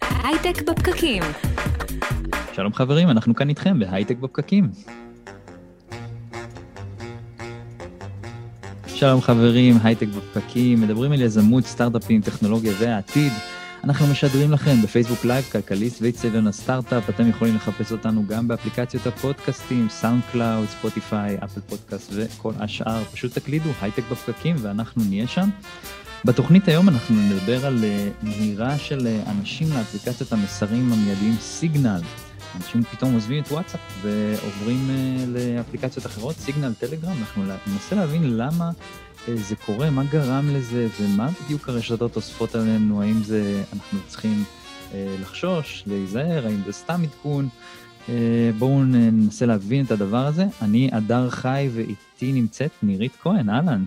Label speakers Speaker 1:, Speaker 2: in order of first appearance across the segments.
Speaker 1: הייטק בפקקים.
Speaker 2: שלום חברים, אנחנו כאן איתכם בהייטק בפקקים. שלום חברים, הייטק בפקקים, מדברים על יזמות, סטארט-אפים, טכנולוגיה והעתיד. אנחנו משדרים לכם בפייסבוק live, כלכליסט ואיצטדיון הסטארט-אפ, אתם יכולים לחפש אותנו גם באפליקציות הפודקאסטים, סאונד קלאוד, ספוטיפיי, אפל פודקאסט וכל השאר. פשוט תקלידו הייטק בפקקים ואנחנו נהיה שם. בתוכנית היום אנחנו נדבר על אה, מהירה של אה, אנשים לאפליקציית המסרים המיידיים סיגנל. אנשים פתאום עוזבים את וואטסאפ ועוברים uh, לאפליקציות אחרות, סיגנל, טלגרם, אנחנו ננסה להבין למה זה קורה, מה גרם לזה ומה בדיוק הרשתות אוספות עלינו, האם זה, אנחנו צריכים לחשוש, להיזהר, האם זה סתם עדכון. בואו ננסה להבין את הדבר הזה. אני אדר חי ואיתי נמצאת נירית כהן, אהלן.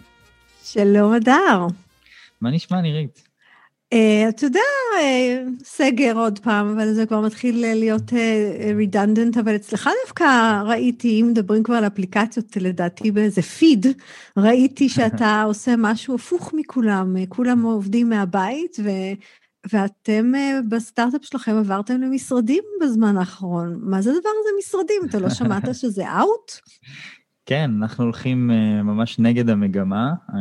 Speaker 3: שלום אדר.
Speaker 2: מה נשמע נירית?
Speaker 3: Uh, אתה יודע, uh, סגר עוד פעם, אבל זה כבר מתחיל להיות רידנדנט, אבל אצלך דווקא ראיתי, אם מדברים כבר על אפליקציות, לדעתי באיזה פיד, ראיתי שאתה עושה משהו הפוך מכולם, כולם עובדים מהבית, ו, ואתם בסטארט-אפ שלכם עברתם למשרדים בזמן האחרון. מה זה הדבר הזה משרדים? אתה לא שמעת שזה אאוט?
Speaker 2: כן, אנחנו הולכים uh, ממש נגד המגמה. Uh,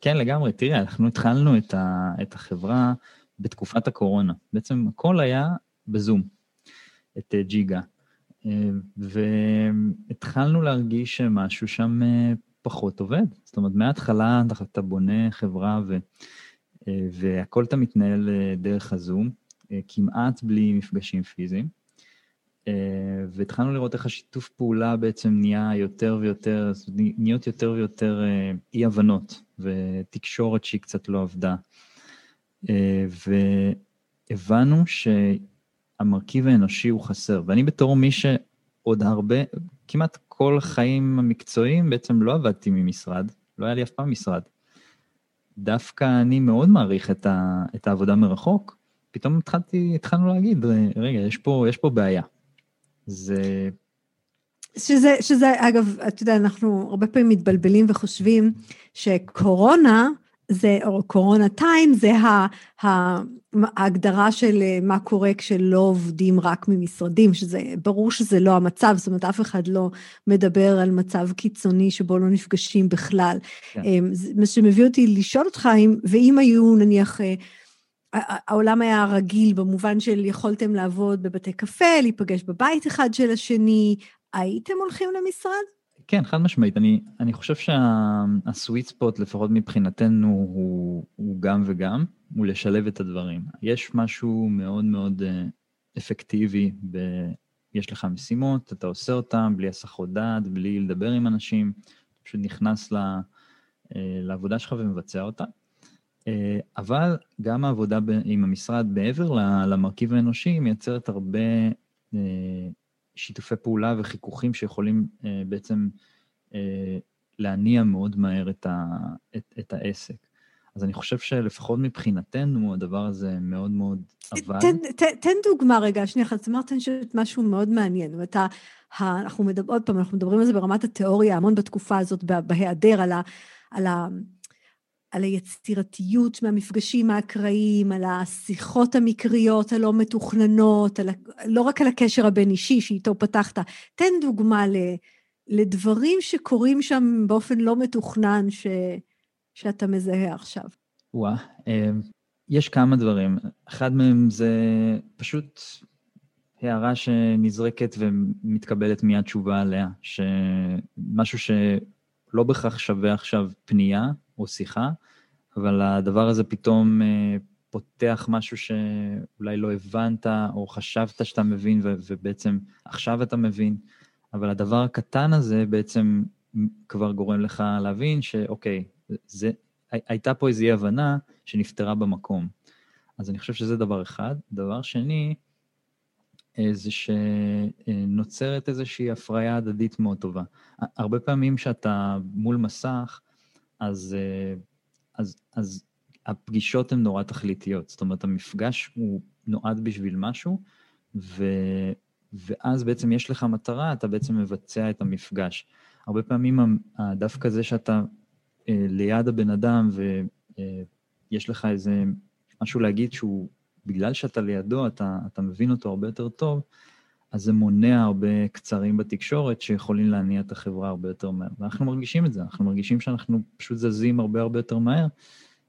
Speaker 2: כן, לגמרי. תראי, אנחנו התחלנו את, ה, את החברה בתקופת הקורונה. בעצם הכל היה בזום, את uh, ג'יגה. והתחלנו להרגיש שמשהו שם פחות עובד. זאת אומרת, מההתחלה אתה בונה חברה ו, והכל אתה מתנהל דרך הזום, כמעט בלי מפגשים פיזיים. אה, והתחלנו לראות איך השיתוף פעולה בעצם נהיה יותר ויותר, נהיות יותר ויותר אה, אי-הבנות ותקשורת שהיא קצת לא עבדה. אה, והבנו שהמרכיב האנושי הוא חסר, ואני בתור מי שעוד הרבה, כמעט כל החיים המקצועיים בעצם לא עבדתי ממשרד, לא היה לי אף פעם משרד. דווקא אני מאוד מעריך את, ה, את העבודה מרחוק, פתאום התחלתי, התחלנו להגיד, רגע, יש פה, יש פה בעיה. זה...
Speaker 3: שזה, שזה, אגב, אתה יודע, אנחנו הרבה פעמים מתבלבלים וחושבים שקורונה, זה, או קורונה טיים, זה ה, ה, ההגדרה של אה, מה קורה כשלא עובדים רק ממשרדים, שזה, ברור שזה לא המצב, זאת אומרת, אף אחד לא מדבר על מצב קיצוני שבו לא נפגשים בכלל. כן. אמ, מה שמביא אותי לשאול אותך, ואם היו נניח אה, העולם היה רגיל במובן של יכולתם לעבוד בבתי קפה, להיפגש בבית אחד של השני, הייתם הולכים למשרד?
Speaker 2: כן, חד משמעית. אני, אני חושב שהסוויט ספוט, לפחות מבחינתנו, הוא, הוא גם וגם, הוא לשלב את הדברים. יש משהו מאוד מאוד אה, אפקטיבי ב... יש לך משימות, אתה עושה אותן בלי הסחות דעת, בלי לדבר עם אנשים, פשוט נכנס ל, אה, לעבודה שלך ומבצע אותה. אה, אבל גם העבודה עם המשרד מעבר למרכיב האנושי מייצרת הרבה אה, שיתופי פעולה וחיכוכים שיכולים אה, בעצם להניע מאוד מהר את, ה, את, את העסק. אז אני חושב שלפחות מבחינתנו הדבר הזה מאוד מאוד עבד.
Speaker 3: תן, תן, תן דוגמה רגע, שנייה אחת, אמרת משהו מאוד מעניין. אתה, אנחנו מדבר, עוד פעם, אנחנו מדברים על זה ברמת התיאוריה המון בתקופה הזאת, בהיעדר על ה... על ה על היצירתיות מהמפגשים האקראיים, על השיחות המקריות הלא מתוכננות, על, לא רק על הקשר הבין-אישי שאיתו פתחת. תן דוגמה ל, לדברים שקורים שם באופן לא מתוכנן ש, שאתה מזהה עכשיו.
Speaker 2: וואה, אמ, יש כמה דברים. אחד מהם זה פשוט הערה שנזרקת ומתקבלת מיד תשובה עליה, שמשהו שלא בהכרח שווה עכשיו פנייה, או שיחה, אבל הדבר הזה פתאום אה, פותח משהו שאולי לא הבנת, או חשבת שאתה מבין, ו- ובעצם עכשיו אתה מבין, אבל הדבר הקטן הזה בעצם כבר גורם לך להבין שאוקיי, זה, הייתה פה איזו אי-הבנה שנפתרה במקום. אז אני חושב שזה דבר אחד. דבר שני, זה שנוצרת איזושהי הפריה הדדית מאוד טובה. הרבה פעמים שאתה מול מסך, אז, אה, אז, אז הפגישות הן נורא תכליתיות. זאת אומרת, המפגש הוא נועד בשביל משהו, ו, ואז בעצם יש לך מטרה, אתה בעצם מבצע את המפגש. הרבה פעמים דווקא זה שאתה אה, ליד הבן אדם ויש אה, לך איזה משהו להגיד שהוא בגלל שאתה לידו, אתה, אתה מבין אותו הרבה יותר טוב, אז זה מונע הרבה קצרים בתקשורת שיכולים להניע את החברה הרבה יותר מהר. ואנחנו מרגישים את זה, אנחנו מרגישים שאנחנו פשוט זזים הרבה הרבה יותר מהר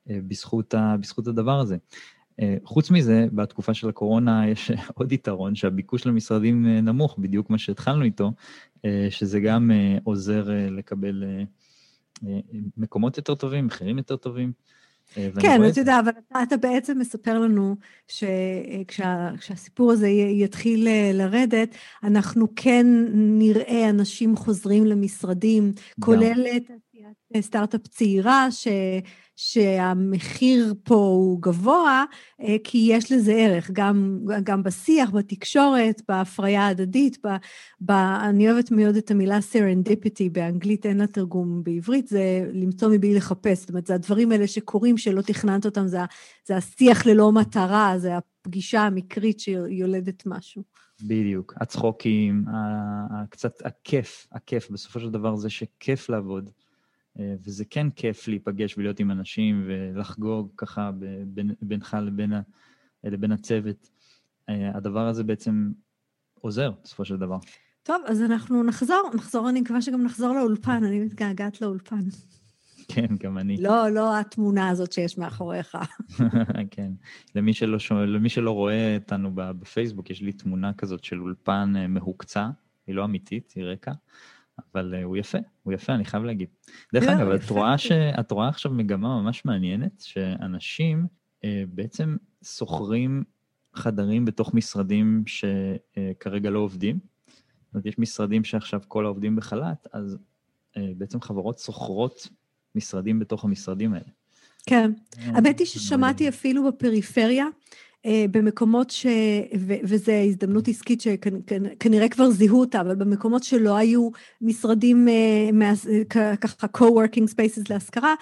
Speaker 2: אה, בזכות, ה, בזכות הדבר הזה. אה, חוץ מזה, בתקופה של הקורונה יש עוד יתרון, שהביקוש למשרדים אה, נמוך, בדיוק מה שהתחלנו איתו, שזה גם עוזר לקבל מקומות יותר טובים, מחירים יותר טובים.
Speaker 3: אה, כן, אתה יודע, אבל אתה, אתה בעצם מספר לנו שכשהסיפור הזה יתחיל אה, לרדת, אנחנו כן נראה אנשים חוזרים למשרדים, כולל אה, סטארט-אפ צעירה, ש... שהמחיר פה הוא גבוה, אה, כי יש לזה ערך, גם, גם בשיח, בתקשורת, בהפריה ההדדית, ב, ב, אני אוהבת מאוד את המילה serendipity, באנגלית אין לה תרגום בעברית, זה למצוא מבלי לחפש, זאת אומרת, זה הדברים האלה שקורים שלא תכננת אותם, זה, זה השיח ללא מטרה, זה הפגישה המקרית שיולדת משהו.
Speaker 2: בדיוק, הצחוקים, קצת הכיף, הכיף, בסופו של דבר זה שכיף לעבוד. אה, וזה כן כיף להיפגש ולהיות עם אנשים ולחגוג ככה בין, בינך לבין, לבין הצוות. אה, הדבר הזה בעצם עוזר בסופו של דבר.
Speaker 3: טוב, אז אנחנו נחזור, נחזור, אני מקווה שגם נחזור לאולפן, אני מתגעגעת לאולפן.
Speaker 2: כן, גם אני.
Speaker 3: לא, לא התמונה הזאת שיש מאחוריך.
Speaker 2: כן. למי שלא, למי שלא רואה אותנו בפייסבוק, יש לי תמונה כזאת של אולפן אה, מהוקצע, היא לא אמיתית, היא רקע. אבל uh, הוא יפה, הוא יפה, אני חייב להגיד. דרך לא, אגב, את רואה, ש... את רואה עכשיו מגמה ממש מעניינת, שאנשים uh, בעצם שוכרים חדרים בתוך משרדים שכרגע uh, לא עובדים. זאת אומרת, יש משרדים שעכשיו כל העובדים בחל"ת, אז בעצם חברות שוכרות משרדים בתוך המשרדים האלה.
Speaker 3: כן. האמת היא ששמעתי אפילו בפריפריה, אה, במקומות ש... ו... וזו הזדמנות עסקית שכנראה כבר זיהו אותה, אבל במקומות שלא היו משרדים אה, ככה co-working spaces להשכרה,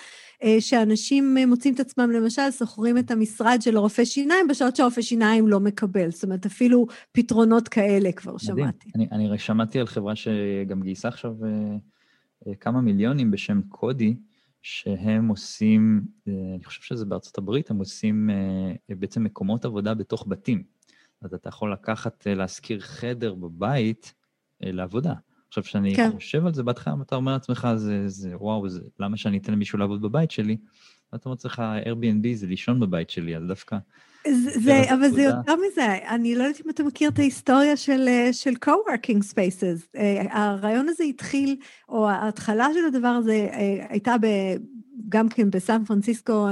Speaker 3: אה, שאנשים מוצאים את עצמם, למשל, שוכרים את המשרד של הרופא שיניים בשעות שהרופא שיניים לא מקבל. זאת אומרת, אפילו פתרונות כאלה כבר מדהים. שמעתי.
Speaker 2: אני, אני שמעתי על חברה שגם גייסה עכשיו כמה מיליונים בשם קודי, שהם עושים, אה, אני חושב שזה בארצות הברית, הם עושים אה, בעצם מקומות עבודה בתוך בתים. אז אתה יכול לקחת, אה, להשכיר חדר בבית לעבודה. עכשיו, כשאני כן. חושב על זה בהתחלה, אתה אומר לעצמך, זה, זה וואו, זה, למה שאני אתן למישהו לעבוד בבית שלי? ואתה אומר לעצמך, Airbnb זה לישון בבית שלי, אז דווקא...
Speaker 3: זה, זה, אבל זה יותר מזה, אני לא יודעת אם אתה מכיר את ההיסטוריה של, של co-working spaces. הרעיון הזה התחיל, או ההתחלה של הדבר הזה הייתה ב, גם כן בסן פרנסיסקו,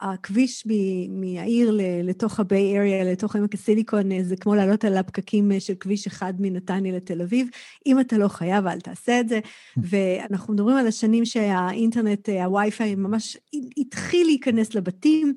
Speaker 3: הכביש מהעיר לתוך הביי אריה, לתוך עמק הסיליקון, זה כמו לעלות על הפקקים של כביש אחד מנתניה לתל אביב. אם אתה לא חייב, אל תעשה את זה. ואנחנו מדברים על השנים שהאינטרנט, הווי-פיי, ממש התחיל להיכנס לבתים,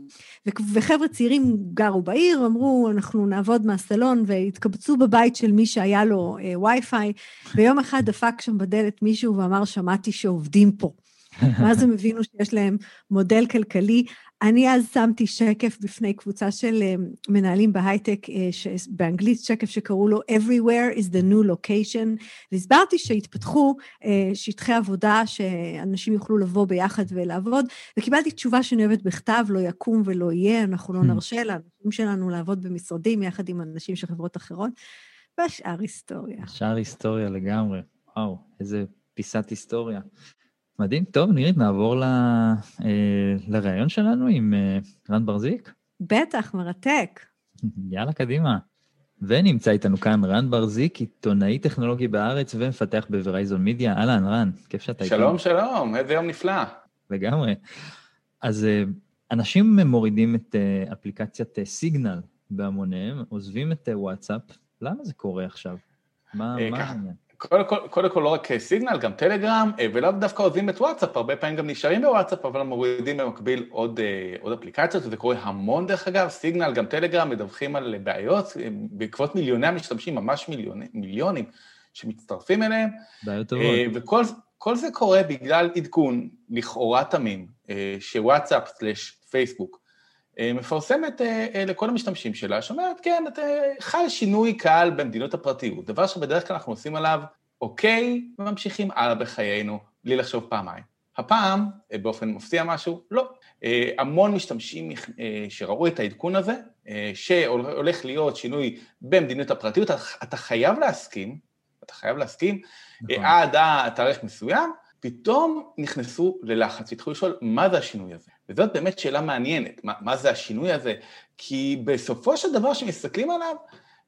Speaker 3: וחבר'ה צעירים גרו בעיר, אמרו, אנחנו נעבוד מהסלון, והתקבצו בבית של מי שהיה לו וי-פיי, ויום אחד דפק שם בדלת מישהו ואמר, שמעתי שעובדים פה. ואז הם הבינו שיש להם מודל כלכלי. אני אז שמתי שקף בפני קבוצה של אה, מנהלים בהייטק, אה, באנגלית שקף שקראו לו Everywhere is the new location, והסברתי שהתפתחו אה, שטחי עבודה שאנשים יוכלו לבוא ביחד ולעבוד, וקיבלתי תשובה שאני אוהבת בכתב, לא יקום ולא יהיה, אנחנו לא hmm. נרשה לאנשים שלנו לעבוד במשרדים יחד עם אנשים של חברות אחרות, והשאר היסטוריה.
Speaker 2: השאר היסטוריה לגמרי, וואו, איזה פיסת היסטוריה. מדהים. טוב, נירית, נעבור ל... אה, לראיון שלנו עם אה, רן ברזיק.
Speaker 3: בטח, מרתק.
Speaker 2: יאללה, קדימה. ונמצא איתנו כאן רן ברזיק, עיתונאי טכנולוגי בארץ ומפתח בוורייזון מידיה. אהלן, רן, כיף שאתה
Speaker 1: איתנו. שלום, שלום, איזה יום נפלא.
Speaker 2: לגמרי. אז אה, אנשים מורידים את אפליקציית סיגנל בהמוניהם, עוזבים את וואטסאפ, למה זה קורה עכשיו? מה העניין?
Speaker 1: קודם כל, קודם כל לא רק סיגנל, גם טלגרם, אה, ולאו דווקא עוזבים את וואטסאפ, הרבה פעמים גם נשארים בוואטסאפ, אבל מורידים במקביל עוד, אה, עוד אפליקציות, וזה קורה המון דרך אגב, סיגנל, גם טלגרם, מדווחים על בעיות, אה, בעקבות מיליוני המשתמשים, ממש מיליוני, מיליונים שמצטרפים אליהם.
Speaker 2: בעיות טובות.
Speaker 1: וכל זה קורה בגלל עדכון לכאורה תמים, שוואטסאפ סלש פייסבוק מפרסמת לכל המשתמשים שלה, שאומרת, כן, חל שינוי קל במדינות הפרטיות, דבר שבדרך כלל אנחנו עושים עליו, אוקיי, וממשיכים הלאה בחיינו, בלי לחשוב פעמיים. הפעם, באופן מפתיע משהו, לא. המון משתמשים שראו את העדכון הזה, שהולך להיות שינוי במדיניות הפרטיות, אתה חייב להסכים, אתה חייב להסכים, נכון. עד התאריך מסוים, פתאום נכנסו ללחץ, התחילו לשאול מה זה השינוי הזה. וזאת באמת שאלה מעניינת, מה, מה זה השינוי הזה? כי בסופו של דבר שמסתכלים עליו,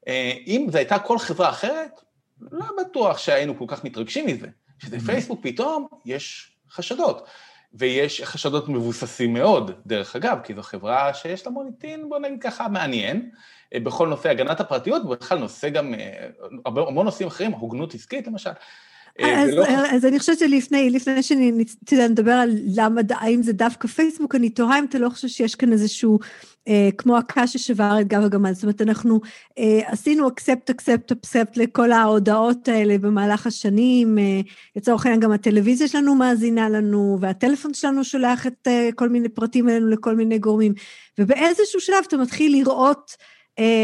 Speaker 1: אה, אם זו הייתה כל חברה אחרת, לא בטוח שהיינו כל כך מתרגשים מזה. שזה mm-hmm. פייסבוק פתאום יש חשדות. ויש חשדות מבוססים מאוד, דרך אגב, כי זו חברה שיש לה מוניטין, בוא נגיד ככה, מעניין, אה, בכל נושא הגנת הפרטיות, ובכלל נושא גם, אה, המון נושאים אחרים, הוגנות עסקית למשל.
Speaker 3: אה, אז, ולא... אז אני חושבת שלפני לפני שאני נדבר על למה, האם זה דווקא פייסבוק, אני תוהה אם אתה לא חושב שיש כאן איזשהו, אה, כמו הקש ששבר את גב הגמל, זאת אומרת, אנחנו אה, עשינו אקספט, אקספט, אקספט לכל ההודעות האלה במהלך השנים, אה, לצורך העניין גם הטלוויזיה שלנו מאזינה לנו, והטלפון שלנו שולח את אה, כל מיני פרטים אלינו לכל מיני גורמים, ובאיזשהו שלב אתה מתחיל לראות, אה,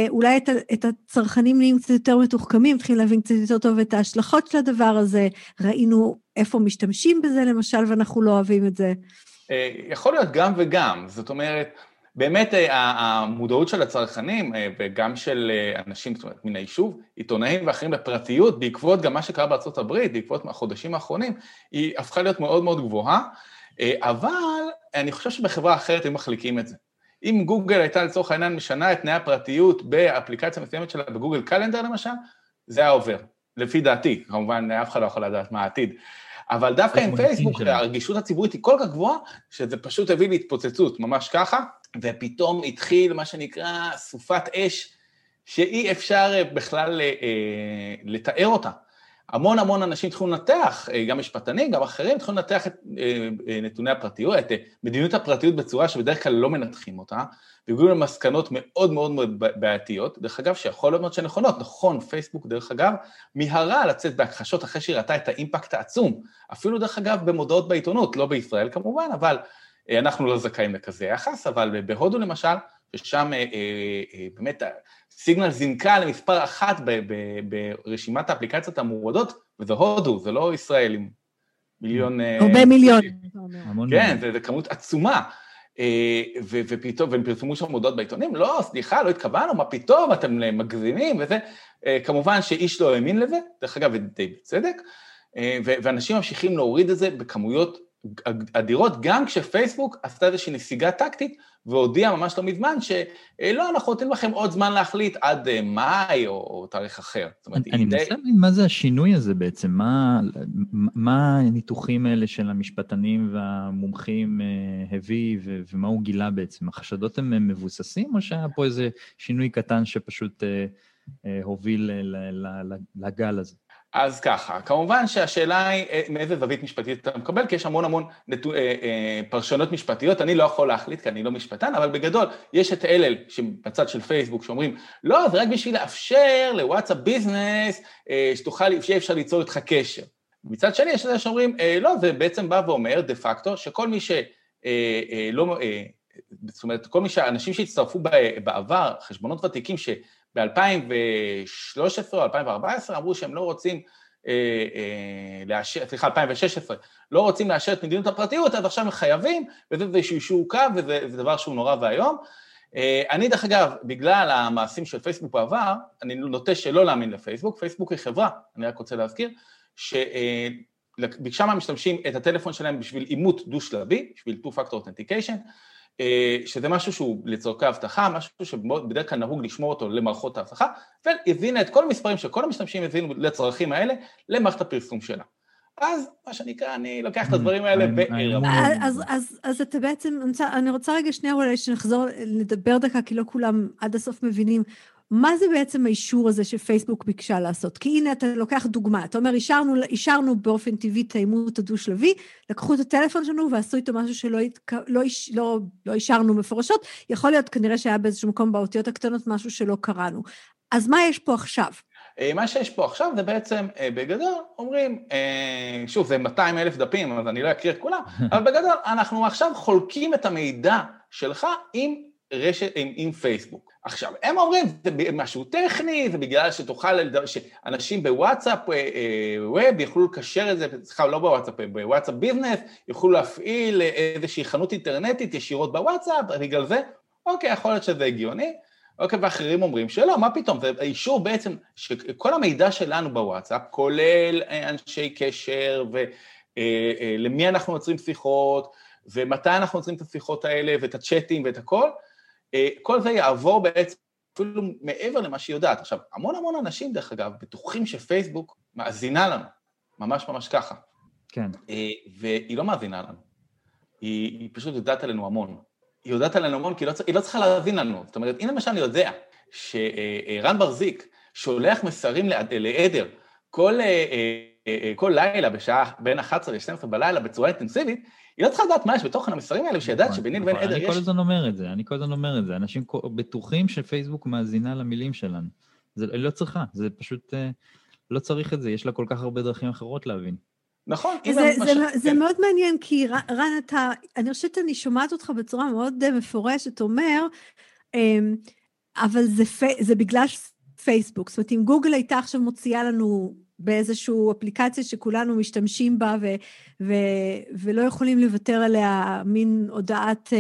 Speaker 3: אולי את, את הצרכנים נהיים קצת יותר מתוחכמים, מתחילים להבין קצת יותר טוב את ההשלכות של הדבר הזה, ראינו איפה משתמשים בזה למשל, ואנחנו לא אוהבים את זה.
Speaker 1: אה, יכול להיות גם וגם, זאת אומרת, באמת אה, המודעות של הצרכנים וגם של אנשים, זאת אומרת, מן היישוב, עיתונאים ואחרים בפרטיות, בעקבות גם מה שקרה בארצות הברית, בעקבות החודשים האחרונים, היא הפכה להיות מאוד מאוד גבוהה, אבל אני חושב שבחברה אחרת הם מחליקים את זה. אם גוגל הייתה לצורך העניין משנה את תנאי הפרטיות באפליקציה מסוימת שלה, בגוגל קלנדר למשל, זה היה עובר. לפי דעתי, כמובן אף אחד לא יכול לדעת מה העתיד. אבל דווקא עם פייסבוק, הרגישות הציבורית היא כל כך גבוהה, שזה פשוט הביא להתפוצצות, ממש ככה, ופתאום התחיל מה שנקרא סופת אש, שאי אפשר בכלל אה, לתאר אותה. המון המון אנשים התחילו לנתח, אה, גם משפטנים, גם אחרים, התחילו לנתח את אה, אה, נתוני הפרטיות, את מדיניות הפרטיות בצורה שבדרך כלל לא מנתחים אותה, והגיעו למסקנות מאוד מאוד מאוד בעייתיות, דרך אגב, שיכול להיות מאוד שנכונות, נכון, פייסבוק, דרך אגב, מיהרה לצאת בהכחשות אחרי שהיא ראתה את האימפקט העצום, אפילו דרך אגב במודעות בעיתונות, לא בישראל כמובן, אבל אנחנו לא זכאים לכזה יחס, אבל בהודו למשל, ושם באמת סיגנל זינקה למספר אחת ברשימת האפליקציות המורדות, וזה הודו, זה לא ישראל עם מיליון...
Speaker 3: אה, הרבה מיליון.
Speaker 1: כן, זו כמות עצומה. אה, ופתאום, והם פרסמו שם מודעות בעיתונים, לא, סליחה, לא התכוונו, מה פתאום, אתם מגזימים וזה. אה, כמובן שאיש לא האמין לזה, דרך אגב, ודי בצדק, ואנשים ממשיכים להוריד את זה בכמויות אדירות, גם כשפייסבוק עשתה איזושהי נסיגה טקטית והודיעה ממש לא מזמן שלא, אנחנו נותנים לכם עוד זמן להחליט עד אה, מאי או, או תאריך אחר.
Speaker 2: אומרת, אני מנסה להבין מה זה השינוי הזה בעצם, מה, מה הניתוחים האלה של המשפטנים והמומחים אה, הביא ומה הוא גילה בעצם? החשדות הם מבוססים או שהיה פה איזה שינוי קטן שפשוט אה, הוביל לגל הזה?
Speaker 1: אז ככה, כמובן שהשאלה היא אה, מאיזה זווית משפטית אתה מקבל, כי יש המון המון נטו, אה, אה, פרשנות משפטיות, אני לא יכול להחליט כי אני לא משפטן, אבל בגדול יש את אלה בצד של פייסבוק שאומרים, לא, זה רק בשביל לאפשר לוואטסאפ ביזנס, אה, שתוכל, שיהיה אפשר ליצור איתך קשר. מצד שני יש את זה שאומרים, אה, לא, זה בעצם בא ואומר דה פקטו, שכל מי ש... אה, אה, לא, אה, זאת אומרת, כל מי שהאנשים שהצטרפו בעבר, חשבונות ותיקים ש... ב-2013 או 2014 אמרו שהם לא רוצים אה, אה, לאשר, סליחה, 2016, לא רוצים לאשר את מדיניות הפרטיות, אז עכשיו הם חייבים, וזה איזשהו אישור קו, וזה דבר שהוא נורא ואיום. אה, אני, דרך אגב, בגלל המעשים של פייסבוק בעבר, אני נוטה שלא להאמין לפייסבוק, פייסבוק היא חברה, אני רק רוצה להזכיר, שביקשה מהמשתמשים את הטלפון שלהם בשביל אימות דו-שלבי, בשביל two-factor authentication, אה, שזה משהו שהוא לצורכי אבטחה, משהו שבדרך כלל נהוג לשמור אותו למערכות האבטחה, והזינה את כל המספרים שכל המשתמשים הזינו לצרכים האלה למערכת הפרסום שלה. אז מה שנקרא, אני לוקח את הדברים האלה בערב.
Speaker 3: אז אתה בעצם, אני רוצה רגע שנייה אולי שנחזור לדבר דקה, כי לא כולם עד הסוף מבינים. מה זה בעצם האישור הזה שפייסבוק ביקשה לעשות? כי הנה אתה לוקח דוגמה, אתה אומר, אישרנו, אישרנו באופן טבעי את האימות הדו-שלבי, לקחו את הטלפון שלנו ועשו איתו משהו שלא לא, לא, לא אישרנו מפורשות, יכול להיות כנראה שהיה באיזשהו מקום באותיות הקטנות משהו שלא קראנו. אז מה יש פה עכשיו?
Speaker 1: אה, מה שיש פה עכשיו זה בעצם, אה, בגדול, אומרים, אה, שוב, זה 200 אלף דפים, אז אני לא אקריא את כולם, אבל בגדול, אנחנו עכשיו חולקים את המידע שלך עם רשת עם, עם פייסבוק. עכשיו, הם אומרים, זה משהו טכני, זה בגלל שתוכל, שאנשים בוואטסאפ ווב יוכלו לקשר את זה, סליחה, לא בוואטסאפ, בוואטסאפ ביזנס, יוכלו להפעיל איזושהי חנות אינטרנטית ישירות בוואטסאפ, בגלל זה, אוקיי, יכול להיות שזה הגיוני. אוקיי, ואחרים אומרים שלא, מה פתאום, זה האישור בעצם, שכל המידע שלנו בוואטסאפ, כולל אנשי קשר ולמי אה, אה, אנחנו יוצרים שיחות, ומתי אנחנו יוצרים את השיחות האלה, ואת הצ'אטים ואת הכל, אה, כל זה יעבור בעצם אפילו מעבר למה שהיא יודעת. עכשיו, המון המון אנשים, דרך אגב, בטוחים שפייסבוק מאזינה לנו, ממש ממש ככה.
Speaker 2: כן.
Speaker 1: והיא לא מאזינה לנו, היא, היא פשוט יודעת עלינו המון. היא יודעת עלינו המון, כי היא לא, היא לא צריכה להבין לנו. זאת אומרת, הנה למשל אני יודע שרן ברזיק שולח מסרים לעדר כל, אה, אה, כל לילה בשעה בין 11 ל-12 בלילה בצורה אינטנסיבית, היא לא צריכה לדעת מה יש בתוכן המסרים האלה, בשביל לדעת נכון, שביני לבין נכון. עדר
Speaker 2: יש... אני כל הזמן אומר את זה, אני כל הזמן אומר את זה. אנשים בטוחים שפייסבוק מאזינה למילים שלנו. זה לא צריכה, זה פשוט... אה, לא צריך את זה, יש לה כל כך הרבה דרכים אחרות להבין.
Speaker 1: נכון.
Speaker 3: זה, זה, מש... זה כן. מאוד מעניין, כי רן, אתה, אני חושבת שאני שומעת אותך בצורה מאוד אה, מפורשת, אומר, אמ, אבל זה, זה בגלל פייסבוק. זאת אומרת, אם גוגל הייתה עכשיו מוציאה לנו באיזושהי אפליקציה שכולנו משתמשים בה ו, ו, ולא יכולים לוותר עליה מין הודעת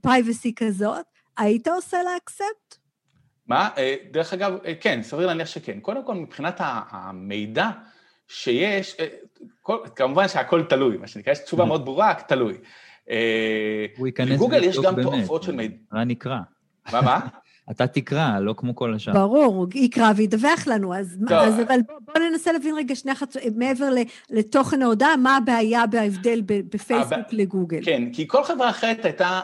Speaker 3: privacy אה, כזאת, היית עושה לה accept?
Speaker 1: מה? אה, דרך אגב, אה, כן, סביר להניח שכן. קודם כל, מבחינת המידע, שיש, אה, כל, כמובן שהכל תלוי, מה שנקרא, יש תשובה מאוד ברורה, רק תלוי.
Speaker 2: הוא ייכנס בגוגל
Speaker 1: יש גם תועפות של מידע.
Speaker 2: רן יקרא.
Speaker 1: מה, מה?
Speaker 2: אתה תקרא, לא כמו כל השאר.
Speaker 3: ברור, הוא יקרא וידווח לנו, אז, אז אבל בוא, בוא ננסה להבין רגע שנייה אחת, מעבר לתוכן ההודעה, מה הבעיה בהבדל בפייסבוק הבא, לגוגל.
Speaker 1: כן, כי כל חברה אחרת הייתה,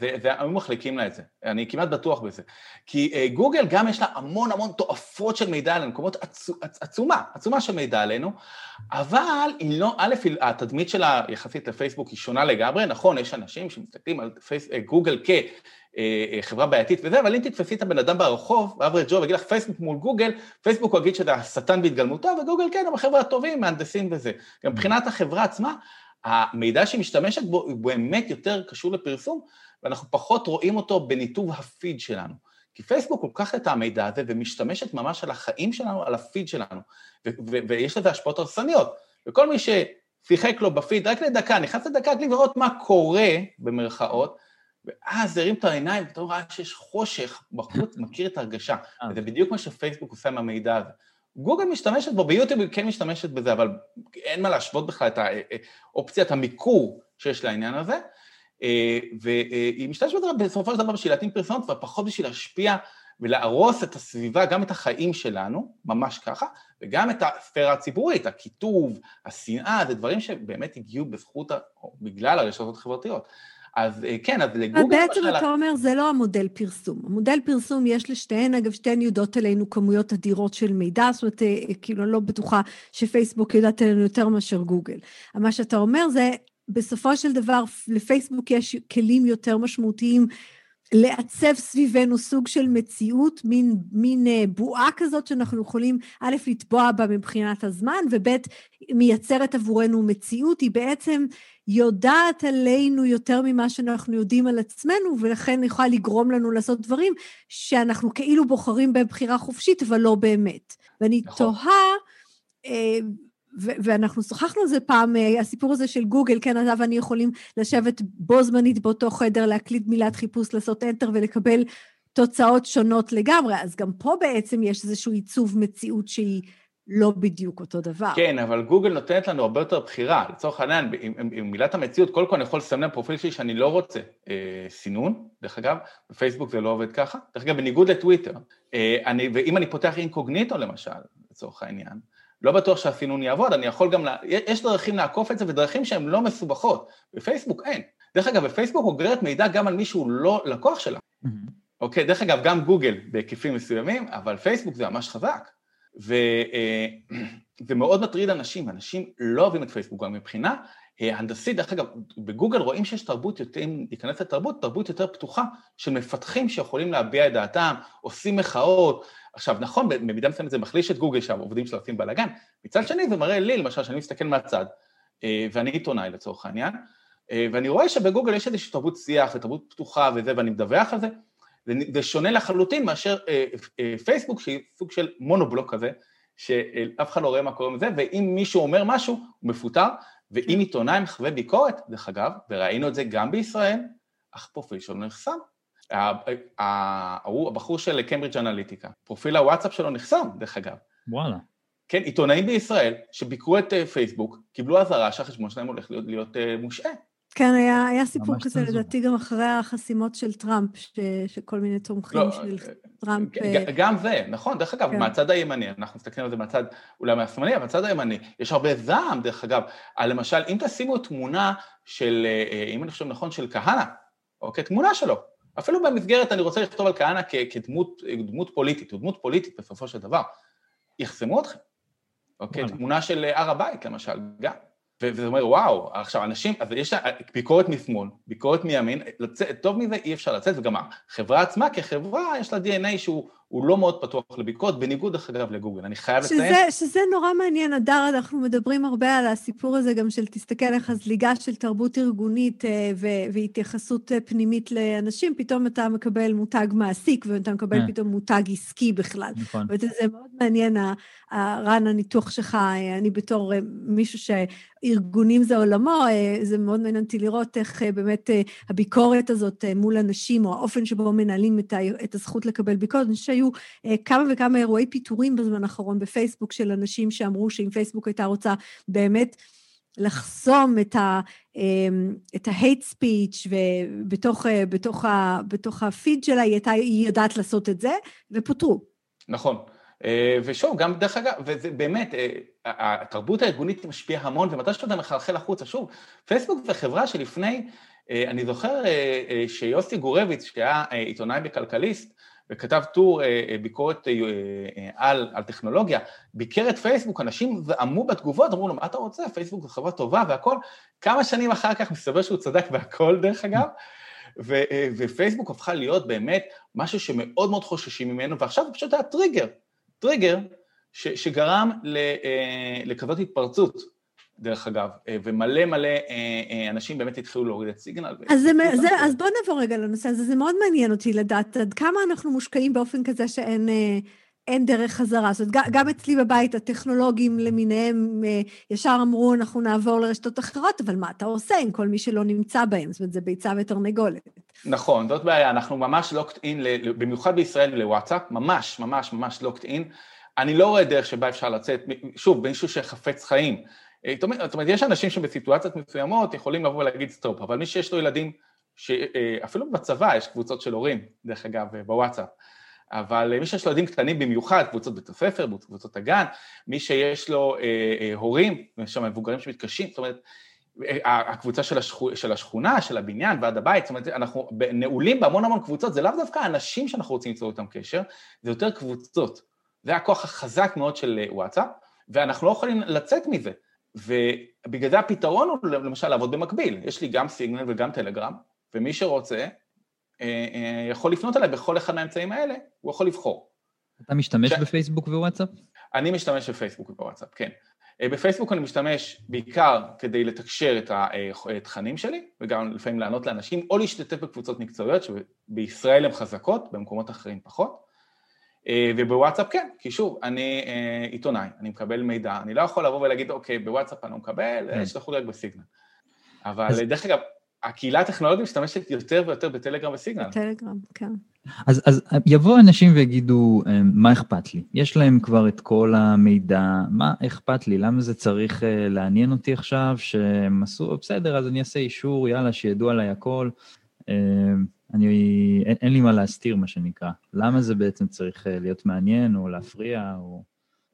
Speaker 1: והיו אה, מחליקים לה את זה, אני כמעט בטוח בזה. כי אה, גוגל גם יש לה המון המון תועפות של מידע עלינו, מקומות עצ, עצ, עצומה, עצומה של מידע עלינו, אבל היא לא, א', התדמית שלה יחסית לפייסבוק היא שונה לגמרי, נכון, יש אנשים שמסתכלים על פייס, אה, גוגל כ... אה, אה, חברה בעייתית וזה, אבל אם תתפסי את הבן אדם ברחוב, אברד ג'ו, ויגיד לך פייסבוק מול גוגל, פייסבוק הוא יגיד שזה השטן בהתגלמותו, וגוגל כן, הם החבר'ה הטובים, מהנדסים וזה. גם מבחינת החברה עצמה, המידע שהיא משתמשת בו הוא באמת יותר קשור לפרסום, ואנחנו פחות רואים אותו בניתוב הפיד שלנו. כי פייסבוק כך את המידע הזה ומשתמשת ממש על החיים שלנו, על הפיד שלנו, ויש לזה השפעות הרסניות. וכל מי ששיחק לו בפיד רק לדקה, נכנס לדקה רק לראות מה קורה, במרכאות, ואז הרים את העיניים, ואתה ראה שיש חושך בחוץ, מכיר את ההרגשה. אה. וזה בדיוק מה שפייסבוק עושה עם המידע הזה. גוגל משתמשת בו, ביוטיוב היא כן משתמשת בזה, אבל אין מה להשוות בכלל את האופציית המיקור שיש לעניין הזה. אה, והיא משתמשת בזה בסופו של דבר בשביל להתאים פרסונות, ופחות בשביל להשפיע ולהרוס את הסביבה, גם את החיים שלנו, ממש ככה, וגם את הספירה הציבורית, הכיתוב, השנאה, זה דברים שבאמת הגיעו בזכות, או בגלל הרשתות החברתיות. אז אה, כן, אז לגוגל...
Speaker 3: בעצם למשל... אתה אומר, זה לא המודל פרסום. המודל פרסום, יש לשתיהן, אגב, שתיהן יודעות עלינו כמויות אדירות של מידע, זאת אומרת, אה, כאילו, אני לא בטוחה שפייסבוק יודעת עלינו יותר מאשר גוגל. מה שאתה אומר זה, בסופו של דבר, לפייסבוק יש כלים יותר משמעותיים לעצב סביבנו סוג של מציאות, מין, מין אה, בועה כזאת שאנחנו יכולים א', לטבוע בה מבחינת הזמן, וב', מייצרת עבורנו מציאות, היא בעצם יודעת עלינו יותר ממה שאנחנו יודעים על עצמנו, ולכן יכולה לגרום לנו לעשות דברים שאנחנו כאילו בוחרים בבחירה חופשית, אבל לא באמת. ואני נכון. תוהה, אה, ואנחנו שוחחנו על זה פעם, אה, הסיפור הזה של גוגל, כן, אתה ואני יכולים לשבת בו זמנית באותו חדר, להקליד מילת חיפוש, לעשות enter ולקבל תוצאות שונות לגמרי, אז גם פה בעצם יש איזשהו עיצוב מציאות שהיא לא בדיוק אותו דבר.
Speaker 1: כן, אבל גוגל נותנת לנו הרבה יותר בחירה. לצורך העניין, עם, עם, עם מילת המציאות, קודם כל אני יכול לסמן פרופיל שלי שאני לא רוצה אה, סינון, דרך אגב, בפייסבוק זה לא עובד ככה. דרך אגב, בניגוד לטוויטר, אה, אני, ואם אני פותח אינקוגניטו למשל, לצורך העניין, לא בטוח שהסינון יעבוד, אני יכול גם, לה... יש דרכים לעקוף את זה ודרכים שהן לא מסובכות, בפייסבוק אין. דרך אגב, בפייסבוק אוגרת מידע גם על מי שהוא לא לקוח שלה. Mm-hmm. אוקיי, דרך אגב, גם גוגל בהיקפים מסוימים, אבל פייסבוק זה ממש חזק. וזה אה, מאוד מטריד אנשים, אנשים לא אוהבים את פייסבוק גם מבחינה הנדסית, דרך אגב, בגוגל רואים שיש תרבות יותר, אם ניכנס לתרבות, תרבות יותר פתוחה של מפתחים שיכולים להביע את דעתם, עושים מחאות. עכשיו, נכון, במידה מסוימת זה מחליש את גוגל שהעובדים שלה עושים בלאגן, מצד שני זה מראה לי, למשל, שאני מסתכל מהצד, אה, ואני עיתונאי לצורך העניין, אה, ואני רואה שבגוגל יש איזושהי תרבות שיח ותרבות פתוחה וזה, ואני מדווח על זה, זה שונה לחלוטין מאשר אה, אה, פייסבוק, שהיא סוג של מונובלוק כזה, שאף אחד לא רואה מה קורה מזה, ואם מישהו אומר משהו, הוא מפוטר, ואם עיתונאי מחווה ביקורת, דרך אגב, וראינו את זה גם בישראל, אך פרופיל שלו נחסם. ההוא, הבחור של קיימברידג' אנליטיקה, פרופיל הוואטסאפ שלו נחסם, דרך אגב.
Speaker 2: וואלה.
Speaker 1: כן, עיתונאים בישראל שביקרו את פייסבוק, קיבלו אזהרה שהחשבון שלהם הולך להיות, להיות מושעה.
Speaker 3: כן, היה, היה סיפור כזה, לדעתי, גם אחרי החסימות של טראמפ, ש, שכל מיני תומכים לא, של טראמפ...
Speaker 1: גם זה, נכון, דרך אגב, כן. מהצד הימני, אנחנו מסתכלים על זה מהצד אולי מהשמאלי, אבל מהצד הימני, יש הרבה זעם, דרך אגב, על למשל, אם תשימו תמונה של, אם אני חושב נכון, של כהנא, או כתמונה שלו, אפילו במסגרת, אני רוצה לכתוב על כהנא כדמות פוליטית, הוא דמות פוליטית בסופו של דבר, יחסמו אתכם. אוקיי, תמונה של הר הבית, למשל, גם. וזה אומר, וואו, עכשיו אנשים, אז יש ביקורת משמאל, ביקורת מימין, לצאת, טוב מזה אי אפשר לצאת, וגם החברה עצמה כחברה, יש לה DNA שהוא הוא לא מאוד פתוח לביקורת, בניגוד דרך אגב לגוגל, אני חייב לציין.
Speaker 3: שזה, שזה נורא מעניין, אדר, אנחנו מדברים הרבה על הסיפור הזה גם של תסתכל איך הזליגה של תרבות ארגונית אה, ו- והתייחסות אה, פנימית לאנשים, פתאום אתה מקבל מותג מעסיק ואתה מקבל yeah. פתאום מותג עסקי בכלל. נכון. וזה מאוד מעניין, רן, הניתוח שלך, אה, אני בתור מישהו שארגונים זה עולמו, זה מאוד מעניין אותי לראות איך באמת הביקורת הזאת מול אנשים, או האופן שבו מנהלים את הזכות לקבל ביקורת, אני חושבת שהיו אה, כמה וכמה אירועי פיטורים בזמן האחרון בפייסבוק של אנשים שאמרו שאם פייסבוק הייתה רוצה באמת לחסום את, ה, אמ, את ה-hate speech ובתוך אה, בתוך, בתוך הפיד שלה, היא הייתה, היא יודעת לעשות את זה, ופוטרו.
Speaker 1: נכון. אה, ושוב, גם דרך אגב, וזה באמת, התרבות הארגונית משפיעה המון, ומתי שאתה מחלחל החוצה, שוב, פייסבוק זה חברה שלפני, אני זוכר שיוסי גורביץ, שהיה עיתונאי בכלכליסט, וכתב טור אה, אה, ביקורת אה, על, על טכנולוגיה, ביקר את פייסבוק, אנשים זעמו בתגובות, אמרו לו, מה אתה רוצה? פייסבוק זו חברה טובה והכל. כמה שנים אחר כך מסתבר שהוא צדק והכל, דרך אגב. ו, ופייסבוק הפכה להיות באמת משהו שמאוד מאוד חוששים ממנו, ועכשיו פשוט היה טריגר, טריגר ש, שגרם לכזאת התפרצות. דרך אגב, אה, ומלא מלא אה, אה, אנשים באמת התחילו להוריד את סיגנל.
Speaker 3: אז, זה, זה, אז בוא נעבור רגע לנושא הזה, זה מאוד מעניין אותי לדעת עד כמה אנחנו מושקעים באופן כזה שאין... אין דרך חזרה. זאת אומרת, גם אצלי בבית, הטכנולוגים למיניהם ישר אמרו, אנחנו נעבור לרשתות אחרות, אבל מה אתה עושה עם כל מי שלא נמצא בהם? זאת אומרת, זה ביצה ותרנגולת.
Speaker 1: נכון, זאת בעיה, אנחנו ממש locked in, במיוחד בישראל לוואטסאפ, ממש, ממש, ממש locked in. אני לא רואה דרך שבה אפשר לצאת, שוב, מישהו שחפץ חיים. אה, זאת אומרת, יש אנשים שבסיטואציות מסוימות יכולים לבוא ולהגיד סטופ, אבל מי שיש לו ילדים, אפילו בצבא יש קבוצות של הורים, דרך אגב, בוואטסאפ, אבל מי שיש לו ילדים קטנים במיוחד, קבוצות בית הספר, קבוצות הגן, מי שיש לו אה, אה, הורים, יש שם מבוגרים שמתקשים, זאת אומרת, אה, הקבוצה של, השכו, של השכונה, של הבניין ועד הבית, זאת אומרת, אנחנו נעולים בהמון המון קבוצות, זה לאו דווקא אנשים שאנחנו רוצים ליצור איתם קשר, זה יותר קבוצות. זה הכוח החזק מאוד של וואטסאפ, ואנחנו לא יכולים לצאת מזה. ובגלל זה הפתרון הוא למשל לעבוד במקביל. יש לי גם סיגנל וגם טלגרם, ומי שרוצה אה, אה, יכול לפנות אליי בכל אחד מהאמצעים האלה, הוא יכול לבחור.
Speaker 2: אתה משתמש ש... בפייסבוק ווואטסאפ?
Speaker 1: אני משתמש בפייסבוק ובוואטסאפ, כן. אה, בפייסבוק אני משתמש בעיקר כדי לתקשר את התכנים שלי, וגם לפעמים לענות לאנשים, או להשתתף בקבוצות מקצועיות, שבישראל הן חזקות, במקומות אחרים פחות. אה, ובוואטסאפ כן, כי שוב, אני אה, עיתונאי, אני מקבל מידע, אני לא יכול לבוא ולהגיד, אוקיי, בוואטסאפ אני לא מקבל, כן. שלחו לי רק בסיגנל. אבל אז... דרך אגב, הקהילה הטכנולוגית משתמשת יותר ויותר בטלגרם וסיגנל.
Speaker 3: בטלגרם, כן.
Speaker 2: אז, אז יבואו אנשים ויגידו, אה, מה אכפת לי? יש להם כבר את כל המידע, מה אכפת לי? למה זה צריך לעניין אותי עכשיו? שהם עשו, בסדר, אז אני אעשה אישור, יאללה, שידעו עליי הכל. אני, אין, אין לי מה להסתיר, מה שנקרא. למה זה בעצם צריך אה, להיות מעניין או להפריע או...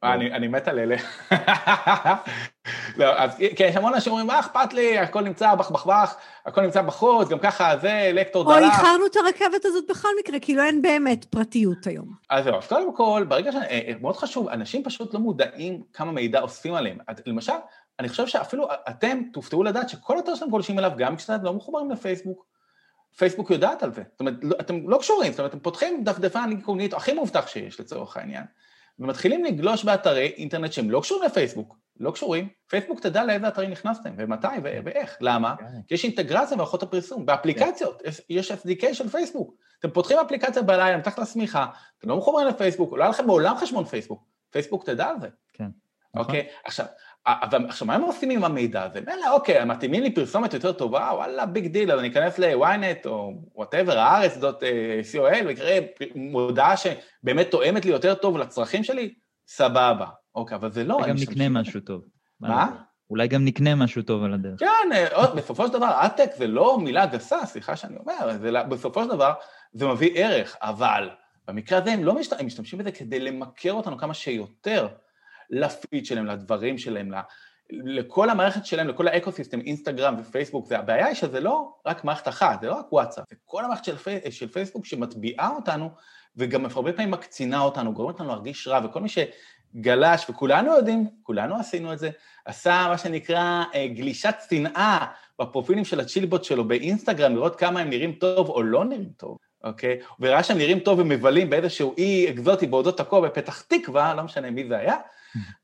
Speaker 1: אה, אני, אני מת על אלה. לא, אז כן, יש המון אנשים אומרים, מה אכפת לי, הכל נמצא בח בח בח, הכל נמצא בחוץ, גם ככה זה, לקטור דלק.
Speaker 3: או איחרנו את הרכבת הזאת בכל מקרה, כאילו אין באמת פרטיות היום.
Speaker 1: אז זהו, אז קודם כל, ברגע ש... אה, מאוד חשוב, אנשים פשוט לא מודעים כמה מידע אוספים עליהם. למשל, אני חושב שאפילו אתם תופתעו לדעת שכל אתר שאתם גולשים אליו, גם כשאתם לא מחוברים לפייסבוק, פייסבוק יודעת על זה, זאת אומרת, לא, אתם לא קשורים, זאת אומרת, אתם פותחים דפדפן אינקוגניטו הכי מאובטח שיש לצורך העניין, ומתחילים לגלוש באתרי אינטרנט שהם לא קשורים לפייסבוק, לא קשורים, פייסבוק תדע לאיזה אתרים נכנסתם, ומתי ו- ואיך. למה?
Speaker 2: כן.
Speaker 1: כי יש אינטגרציה במערכות הפרסום, באפליקציות, יש- יש SDK של פייסבוק. אתם פותחים אפליקציה בלילה, מתחת לשמיכה, אתם לא מחוברים לפייסבוק, לא היה לכם מעולם חשבון פייסבוק, פייסבוק תדע על זה.
Speaker 2: כן.
Speaker 1: אוקיי? עכשיו, אבל עכשיו, מה הם עושים עם המידע הזה? מילא, אוקיי, מתאימים לי פרסומת יותר טובה, וואלה, big deal, אז אני אכנס ל-ynet או whatever, הארץ.co.il, ויקרא מודעה שבאמת תואמת לי יותר טוב לצרכים שלי, סבבה. אוקיי, אבל זה לא... הם
Speaker 2: גם נקנה משהו טוב.
Speaker 1: מה?
Speaker 2: אולי גם נקנה משהו טוב על הדרך.
Speaker 1: כן, אה, בסופו של דבר, adtech זה לא מילה גסה, סליחה שאני אומר, זה, לא- בסופו של דבר זה מביא ערך, אבל במקרה הזה הם לא משת... הם משתמשים בזה כדי למכר אותנו כמה שיותר לפיד שלהם, לדברים שלהם. לכל המערכת שלהם, לכל האקוסיסטם, אינסטגרם ופייסבוק, זה, הבעיה היא שזה לא רק מערכת אחת, זה לא רק וואטסאפ, זה כל המערכת של, פי... של פייסבוק שמטביעה אותנו, וגם הרבה פעמים מקצינה אותנו, גורמת לנו להרגיש רע, וכל מי שגלש, וכולנו יודעים, כולנו עשינו את זה, עשה מה שנקרא אה, גלישת שנאה בפרופילים של הצ'ילבוט שלו באינסטגרם, לראות כמה הם נראים טוב או לא נראים טוב, אוקיי? וראה שהם נראים טוב ומבלים באיזשהו אי אקזוטי בעודות תקוע בפתח תקווה, לא משנה מי זה היה,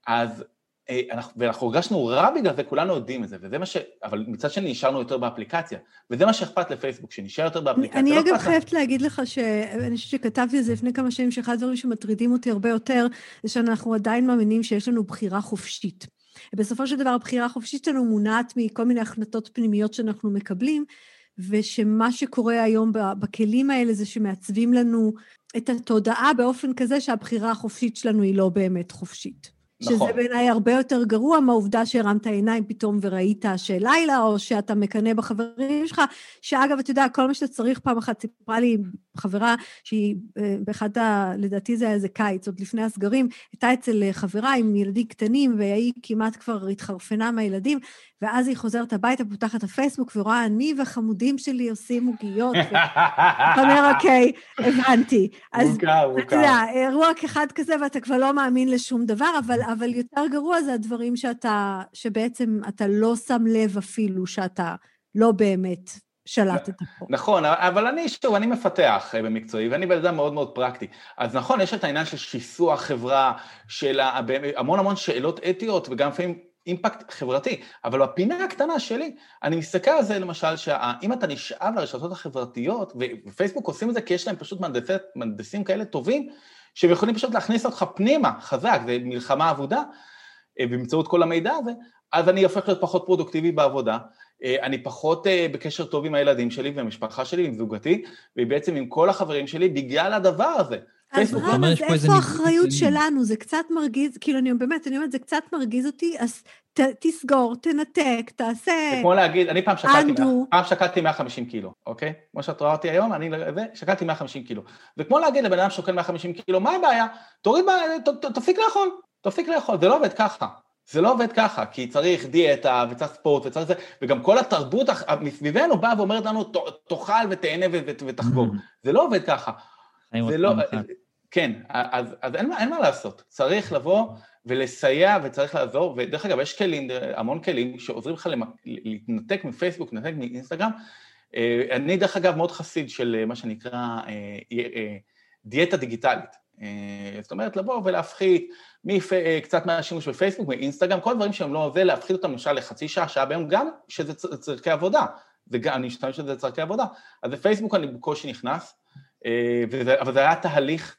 Speaker 1: אז, אה, אנחנו, ואנחנו הרגשנו רע בגלל זה, כולנו יודעים את זה, וזה מה ש... אבל מצד שני נשארנו יותר באפליקציה, וזה מה שאכפת לפייסבוק, שנשאר יותר
Speaker 3: אני,
Speaker 1: באפליקציה.
Speaker 3: אני
Speaker 1: לא
Speaker 3: אגב חייבת להגיד לך שאני חושבת שכתבתי על זה לפני כמה שנים, שאחד הדברים שמטרידים אותי הרבה יותר, זה שאנחנו עדיין מאמינים שיש לנו בחירה חופשית. בסופו של דבר הבחירה החופשית שלנו מונעת מכל מיני החלטות פנימיות שאנחנו מקבלים, ושמה שקורה היום בכלים האלה זה שמעצבים לנו את התודעה באופן כזה שהבחירה החופשית שלנו היא לא באמת חופשית.
Speaker 1: נכון.
Speaker 3: שזה בעיניי הרבה יותר גרוע מהעובדה שהרמת עיניים פתאום וראית שלילה, או שאתה מקנא בחברים שלך, שאגב, אתה יודע, כל מה שאתה צריך, פעם אחת סיפרה לי חברה שהיא אה, באחד ה... לדעתי זה היה איזה קיץ, עוד לפני הסגרים, הייתה אצל אה, חברה עם ילדים קטנים, והיא כמעט כבר התחרפנה מהילדים, ואז היא חוזרת הביתה, פותחת את הפייסבוק, ורואה אני והחמודים שלי עושים עוגיות, ואתה אומר, אוקיי, הבנתי. אז
Speaker 1: מוכר,
Speaker 3: אתה
Speaker 1: מוכר.
Speaker 3: יודע, אירוע אחד כזה ואתה כבר לא מאמין לשום דבר, אבל, אבל יותר גרוע זה הדברים שאתה, שבעצם אתה לא שם לב אפילו שאתה לא באמת שלטת פה.
Speaker 1: נכון, אבל אני, שוב, אני מפתח אה, במקצועי, ואני בן אדם מאוד מאוד פרקטי. אז נכון, יש את העניין של שיסוע חברה, של המון המון שאלות אתיות, וגם לפעמים אימפקט חברתי, אבל בפינה הקטנה שלי, אני מסתכל על זה למשל, שאם אתה נשאב לרשתות החברתיות, ופייסבוק עושים את זה כי יש להם פשוט מהנדסים כאלה טובים, שהם יכולים פשוט להכניס אותך פנימה, חזק, זה מלחמה אבודה, אה, באמצעות כל המידע הזה, אז אני הופך להיות פחות פרודוקטיבי בעבודה, אה, אני פחות אה, בקשר טוב עם הילדים שלי והמשפחה שלי, עם זוגתי, ובעצם עם כל החברים שלי, בגלל הדבר הזה.
Speaker 3: אז
Speaker 2: אומר,
Speaker 3: אז איפה האחריות. שלנו? זה קצת מרגיז, כאילו, אני באמת, אני אומרת, זה קצת מרגיז אותי, אז ת, תסגור, תנתק, תעשה...
Speaker 1: זה כמו להגיד, אני פעם שקלתי. פעם שקלתי 150 קילו, אוקיי? כמו שאת רואה אותי היום, אני זה, שקלתי 150 קילו. זה כמו להגיד לבן אדם שוקל 150 קילו, מה הבעיה? תוריד, ת- ת- תפסיק לאכול, תפסיק לאכול, זה לא עובד ככה. זה לא עובד ככה, כי צריך דיאטה וצריך ספורט וצריך זה, וגם כל התרבות מסביבנו באה ואומרת לנו, "ת- תאכל ותהנה ותחגוג. זה לא עובד ככה. זה לא... כן, אז, אז אין, אין מה לעשות. צריך לבוא ולסייע וצריך לעזור, ודרך אגב, יש כלים, המון כלים שעוזרים לך למק- להתנתק מפייסבוק, להתנתק מאינסטגרם. אה, אני דרך אגב מאוד חסיד של אה, מה שנקרא אה, דיאטה דיגיטלית. זאת אומרת, לבוא ולהפחית מפ... קצת מהשימוש בפייסבוק, מאינסטגרם, כל הדברים שהם לא זה, להפחית אותם למשל לחצי שעה, שעה ביום, גם שזה צורכי עבודה. זה גם, אני משתמש בזה לצורכי עבודה. אז בפייסבוק אני בקושי נכנס, וזה, אבל זה היה תהליך,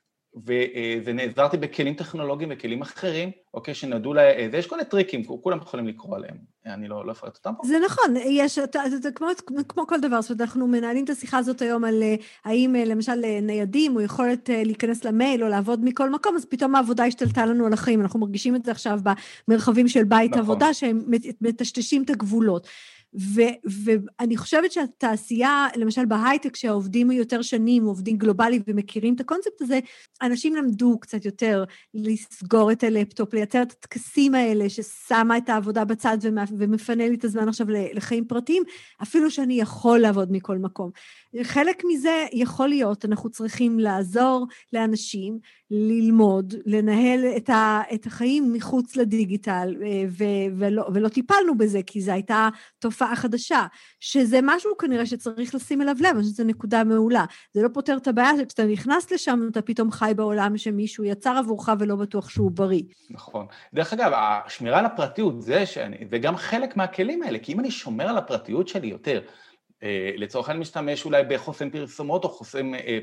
Speaker 1: ונעזרתי בכלים טכנולוגיים וכלים אחרים, אוקיי, שנדעו ל... זה, יש כל מיני טריקים, כולם יכולים לקרוא עליהם, אני לא, לא אפרט אותם פה.
Speaker 3: זה נכון, יש, זה, כמו, כמו כל דבר, זאת אומרת, אנחנו מנהלים את השיחה הזאת היום על אה, האם אה, למשל אה, ניידים או יכולת אה, להיכנס למייל או לעבוד מכל מקום, אז פתאום העבודה השתלטה לנו על החיים, אנחנו מרגישים את זה עכשיו במרחבים של בית
Speaker 1: נכון.
Speaker 3: עבודה, שהם מט- מטשטשים את הגבולות. ו- ואני חושבת שהתעשייה, למשל בהייטק, שהעובדים יותר שנים, עובדים גלובליים ומכירים את הקונספט הזה, אנשים למדו קצת יותר לסגור את הלפטופ, לייצר את הטקסים האלה ששמה את העבודה בצד ומ- ומפנה לי את הזמן עכשיו לחיים פרטיים, אפילו שאני יכול לעבוד מכל מקום. חלק מזה יכול להיות, אנחנו צריכים לעזור לאנשים ללמוד, לנהל את, ה, את החיים מחוץ לדיגיטל, אה, ו, ולא, ולא טיפלנו בזה, כי זו הייתה תופעה חדשה, שזה משהו כנראה שצריך לשים אליו לב, אני חושבת שזו נקודה מעולה. זה לא פותר את הבעיה שכשאתה נכנס לשם, אתה פתאום חי בעולם שמישהו יצר עבורך ולא בטוח שהוא בריא.
Speaker 1: נכון. דרך אגב, השמירה על הפרטיות, זה שאני, וגם חלק מהכלים האלה, כי אם אני שומר על הפרטיות שלי יותר, לצורך העניין משתמש אולי בחוסם פרסומות או חוסם אה,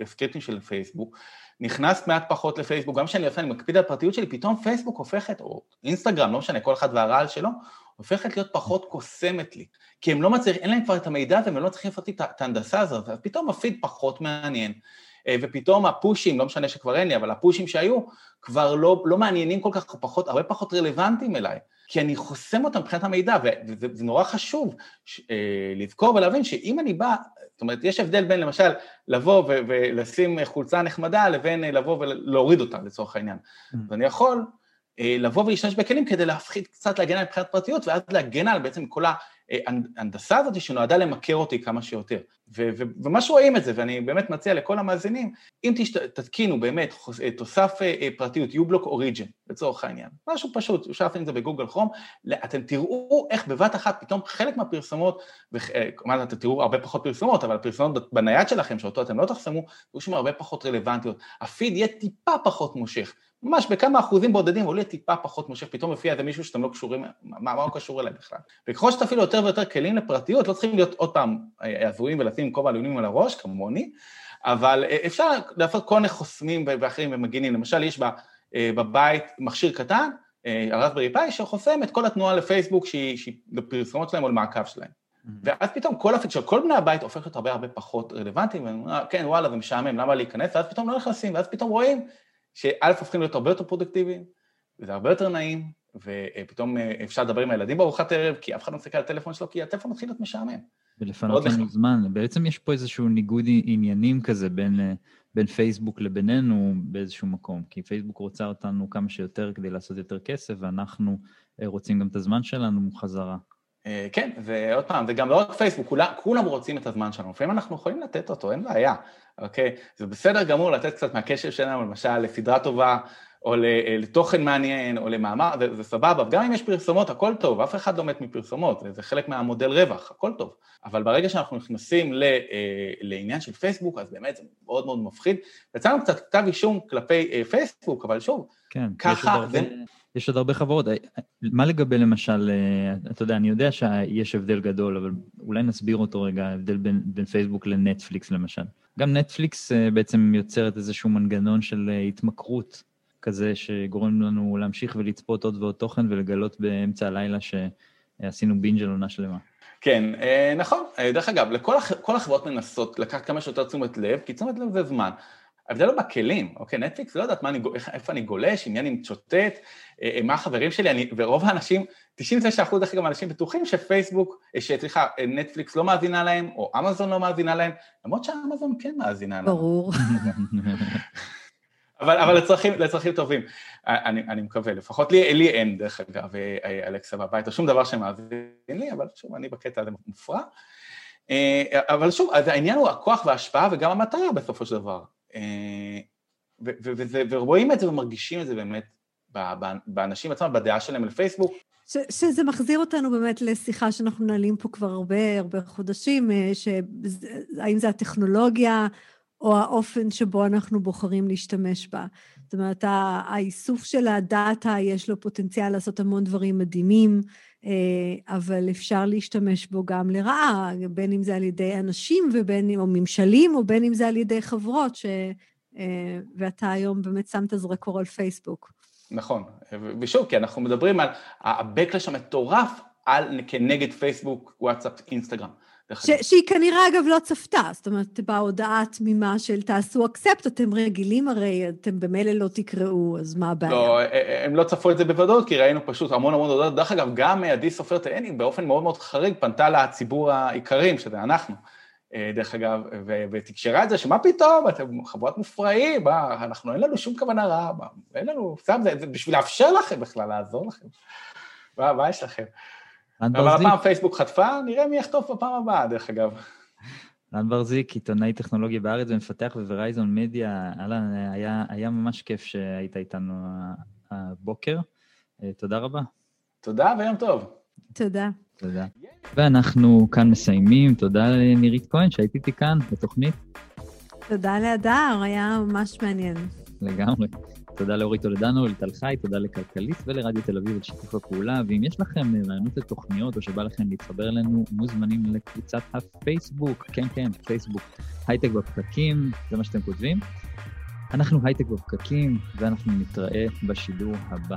Speaker 1: אה, סקריפטים של פייסבוק, נכנס מעט פחות לפייסבוק, גם כשאני עושה, אני מקפיד על הפרטיות שלי, פתאום פייסבוק הופכת, או אינסטגרם, לא משנה, כל אחד והרעל שלו, הופכת להיות פחות קוסמת לי. כי הם לא מצליחים, אין להם כבר את המידע והם לא מצליחים לעשות את ההנדסה הזאת, אז פתאום הפיד פחות מעניין. ופתאום הפושים, לא משנה שכבר אין לי, אבל הפושים שהיו, כבר לא, לא מעניינים כל כך, פחות, הרבה פחות רלוונטיים אליי. כי אני חוסם אותם מבחינת המידע, וזה נורא חשוב אה, לזכור ולהבין שאם אני בא, זאת אומרת, יש הבדל בין למשל לבוא ולשים חולצה נחמדה לבין לבוא ולהוריד אותה לצורך העניין. Mm. ואני יכול אה, לבוא ולהשתמש בכלים כדי להפחית קצת להגן על מבחינת פרטיות, ואז להגן על בעצם כל ההנדסה הזאת שנועדה למכר אותי כמה שיותר. וממש רואים את זה, ואני באמת מציע לכל המאזינים, אם תשת, תתקינו באמת אה, תוסף אה, אה, פרטיות, U-Block Origin, לצורך העניין, משהו פשוט, אפשר לעשות את זה בגוגל כרום, אתם תראו איך בבת אחת פתאום חלק מהפרסומות, כלומר אתם תראו הרבה פחות פרסומות, אבל הפרסומות בנייד שלכם, שאותו אתם לא תחסמו, יהיו שם הרבה פחות רלוונטיות. הפיד יהיה טיפה פחות מושך. ממש בכמה אחוזים בודדים, עולה טיפה פחות מושך, פתאום מופיע איזה מישהו שאתם לא קשורים, מה, מה הוא קשור אליי בכלל. וככל שתפעילו יותר ויותר כלים לפרטיות, לא צריכים להיות עוד פעם הזויים ולשים כובע לאומיים על הראש, כמוני, אבל אפשר לעשות כל מיני חוסמים ואחרים ומגינים. למשל, יש בבית מכשיר קטן, הרסברי פאי, שחוסם את כל התנועה לפייסבוק שהיא בפרסומות שלהם או למעקב שלהם. Mm-hmm. ואז פתאום כל הפיצ'ר, כל בני הבית הופך להיות הרבה הרבה פחות רלוונטיים, והם אומרים, כן, וואלה, זה משעמם, למה להיכנס? ואז פתאום לא נכנסים, ואז פתאום רואים שא' הופכים להיות הרבה יותר פרודקטיביים, וזה הרבה יותר נעים, ופתאום אה, אפשר לדבר עם הילדים בארוחת ערב, כי אף אחד לא מסתכל על הטלפון שלו, כי הטלפון מתחיל להיות משעמם.
Speaker 2: ולפנות לנו זמן. בעצם יש פה איזשהו ניגוד עניינים כזה בין, אה, בין פייסבוק לבינינו באיזשהו מקום, כי פייסבוק רוצה אותנו כמה שיותר כדי לעשות יותר כסף, ואנחנו אה, רוצים גם את הזמן שלנו חזרה.
Speaker 1: כן, ועוד פעם, וגם לא רק פייסבוק, כולם, כולם רוצים את הזמן שלנו, לפעמים אנחנו יכולים לתת אותו, אין בעיה. אוקיי? זה בסדר גמור לתת קצת מהקשר שלנו, למשל לסדרה טובה, או אה, לתוכן מעניין, או למאמר, זה, זה סבבה, גם אם יש פרסומות, הכל טוב, אף אחד לא מת מפרסומות, זה, זה חלק מהמודל רווח, הכל טוב. אבל ברגע שאנחנו נכנסים ל, אה, לעניין של פייסבוק, אז באמת זה מאוד מאוד מפחיד. יצא קצת כתב אישום כלפי אה, פייסבוק, אבל שוב,
Speaker 2: כן, ככה... זה... יש עוד הרבה חברות. מה לגבי למשל, אתה יודע, אני יודע שיש הבדל גדול, אבל אולי נסביר אותו רגע, ההבדל בין, בין פייסבוק לנטפליקס למשל. גם נטפליקס אה, בעצם יוצרת איזשהו מנגנון של אה, התמכרות כזה, שגורם לנו להמשיך ולצפות עוד ועוד תוכן ולגלות באמצע הלילה שעשינו בינג' על עונה שלמה.
Speaker 1: כן, אה, נכון. דרך אגב, לכל הח... החברות מנסות לקחת כמה שיותר תשומת לב, כי תשומת לב זה זמן. ההבדל הוא בכלים, אוקיי? נטפליקס, לא יודעת אני, איפה אני גולש, עם מי אני מצ'וטט, מה החברים שלי, אני, ורוב האנשים, 99% דרך אגב אנשים בטוחים שפייסבוק, סליחה, נטפליקס לא מאזינה להם, או אמזון לא מאזינה להם, למרות שאמזון כן מאזינה להם.
Speaker 3: ברור.
Speaker 1: אבל, אבל לצרכים, לצרכים טובים, אני, אני מקווה, לפחות לי, לי אין דרך אגב אלכסה בבית, או שום דבר שמאזין לי, אבל שוב, אני בקטע הזה מופרע. אבל שוב, העניין הוא הכוח וההשפעה וגם המטרה בסופו של דבר. ורואים את זה ומרגישים את זה באמת באנשים עצמם, בדעה שלהם לפייסבוק.
Speaker 3: ש, שזה מחזיר אותנו באמת לשיחה שאנחנו מנהלים פה כבר הרבה הרבה חודשים, אה, שהאם זה הטכנולוגיה או האופן שבו אנחנו בוחרים להשתמש בה. זאת אומרת, האיסוף של הדאטה, יש לו פוטנציאל לעשות המון דברים מדהימים, אה, אבל אפשר להשתמש בו גם לרעה, בין אם זה על ידי אנשים ובין אם, או ממשלים, או בין אם זה על ידי חברות, ש... אה, ואתה היום באמת שם את הזרקור על פייסבוק.
Speaker 1: נכון, ושוב, כי אנחנו מדברים על ה-Backlash המטורף על, כנגד פייסבוק, וואטסאפ, אינסטגרם.
Speaker 3: ש, שהיא כנראה אגב לא צפתה, זאת אומרת, בהודעה תמימה של תעשו אקספט, אתם רגילים הרי, אתם במילא לא תקראו, אז מה הבעיה?
Speaker 1: לא, הם לא צפו את זה בוודאות, כי ראינו פשוט המון המון הודעות. דרך אגב, גם עדי סופרת עיני באופן מאוד מאוד חריג פנתה לציבור העיקרים, שזה אנחנו. אה, דרך אגב, ותקשרה את זה, שמה פתאום, אתם חבורת מופרעים, מה, אנחנו, אין לנו שום כוונה רעה, אין לנו, סתם, זה, זה בשביל לאפשר לכם בכלל, לעזור לכם. מה, מה יש לכם? אבל הפעם פייסבוק חטפה, נראה מי יחטוף בפעם הבאה, דרך אגב.
Speaker 2: רן ברזיק, עיתונאי טכנולוגיה בארץ ומפתח בוורייזון מדיה. אהלן, היה, היה ממש כיף שהיית איתנו הבוקר. אה, תודה רבה.
Speaker 1: תודה ויום טוב.
Speaker 3: תודה.
Speaker 2: תודה. ואנחנו כאן מסיימים. תודה לנירית כהן שהיית איתי כאן בתוכנית.
Speaker 3: תודה להדר, היה ממש מעניין.
Speaker 2: לגמרי. תודה לאורית טולדנו, לטל חי, תודה לכלכליסט ולרדיו תל אביב על שיתוף הפעולה, ואם יש לכם רעיונות לתוכניות או שבא לכם להתחבר אלינו, מוזמנים לקבוצת הפייסבוק, כן, כן, פייסבוק, הייטק בפקקים, זה מה שאתם כותבים. אנחנו הייטק בפקקים, ואנחנו נתראה בשידור הבא.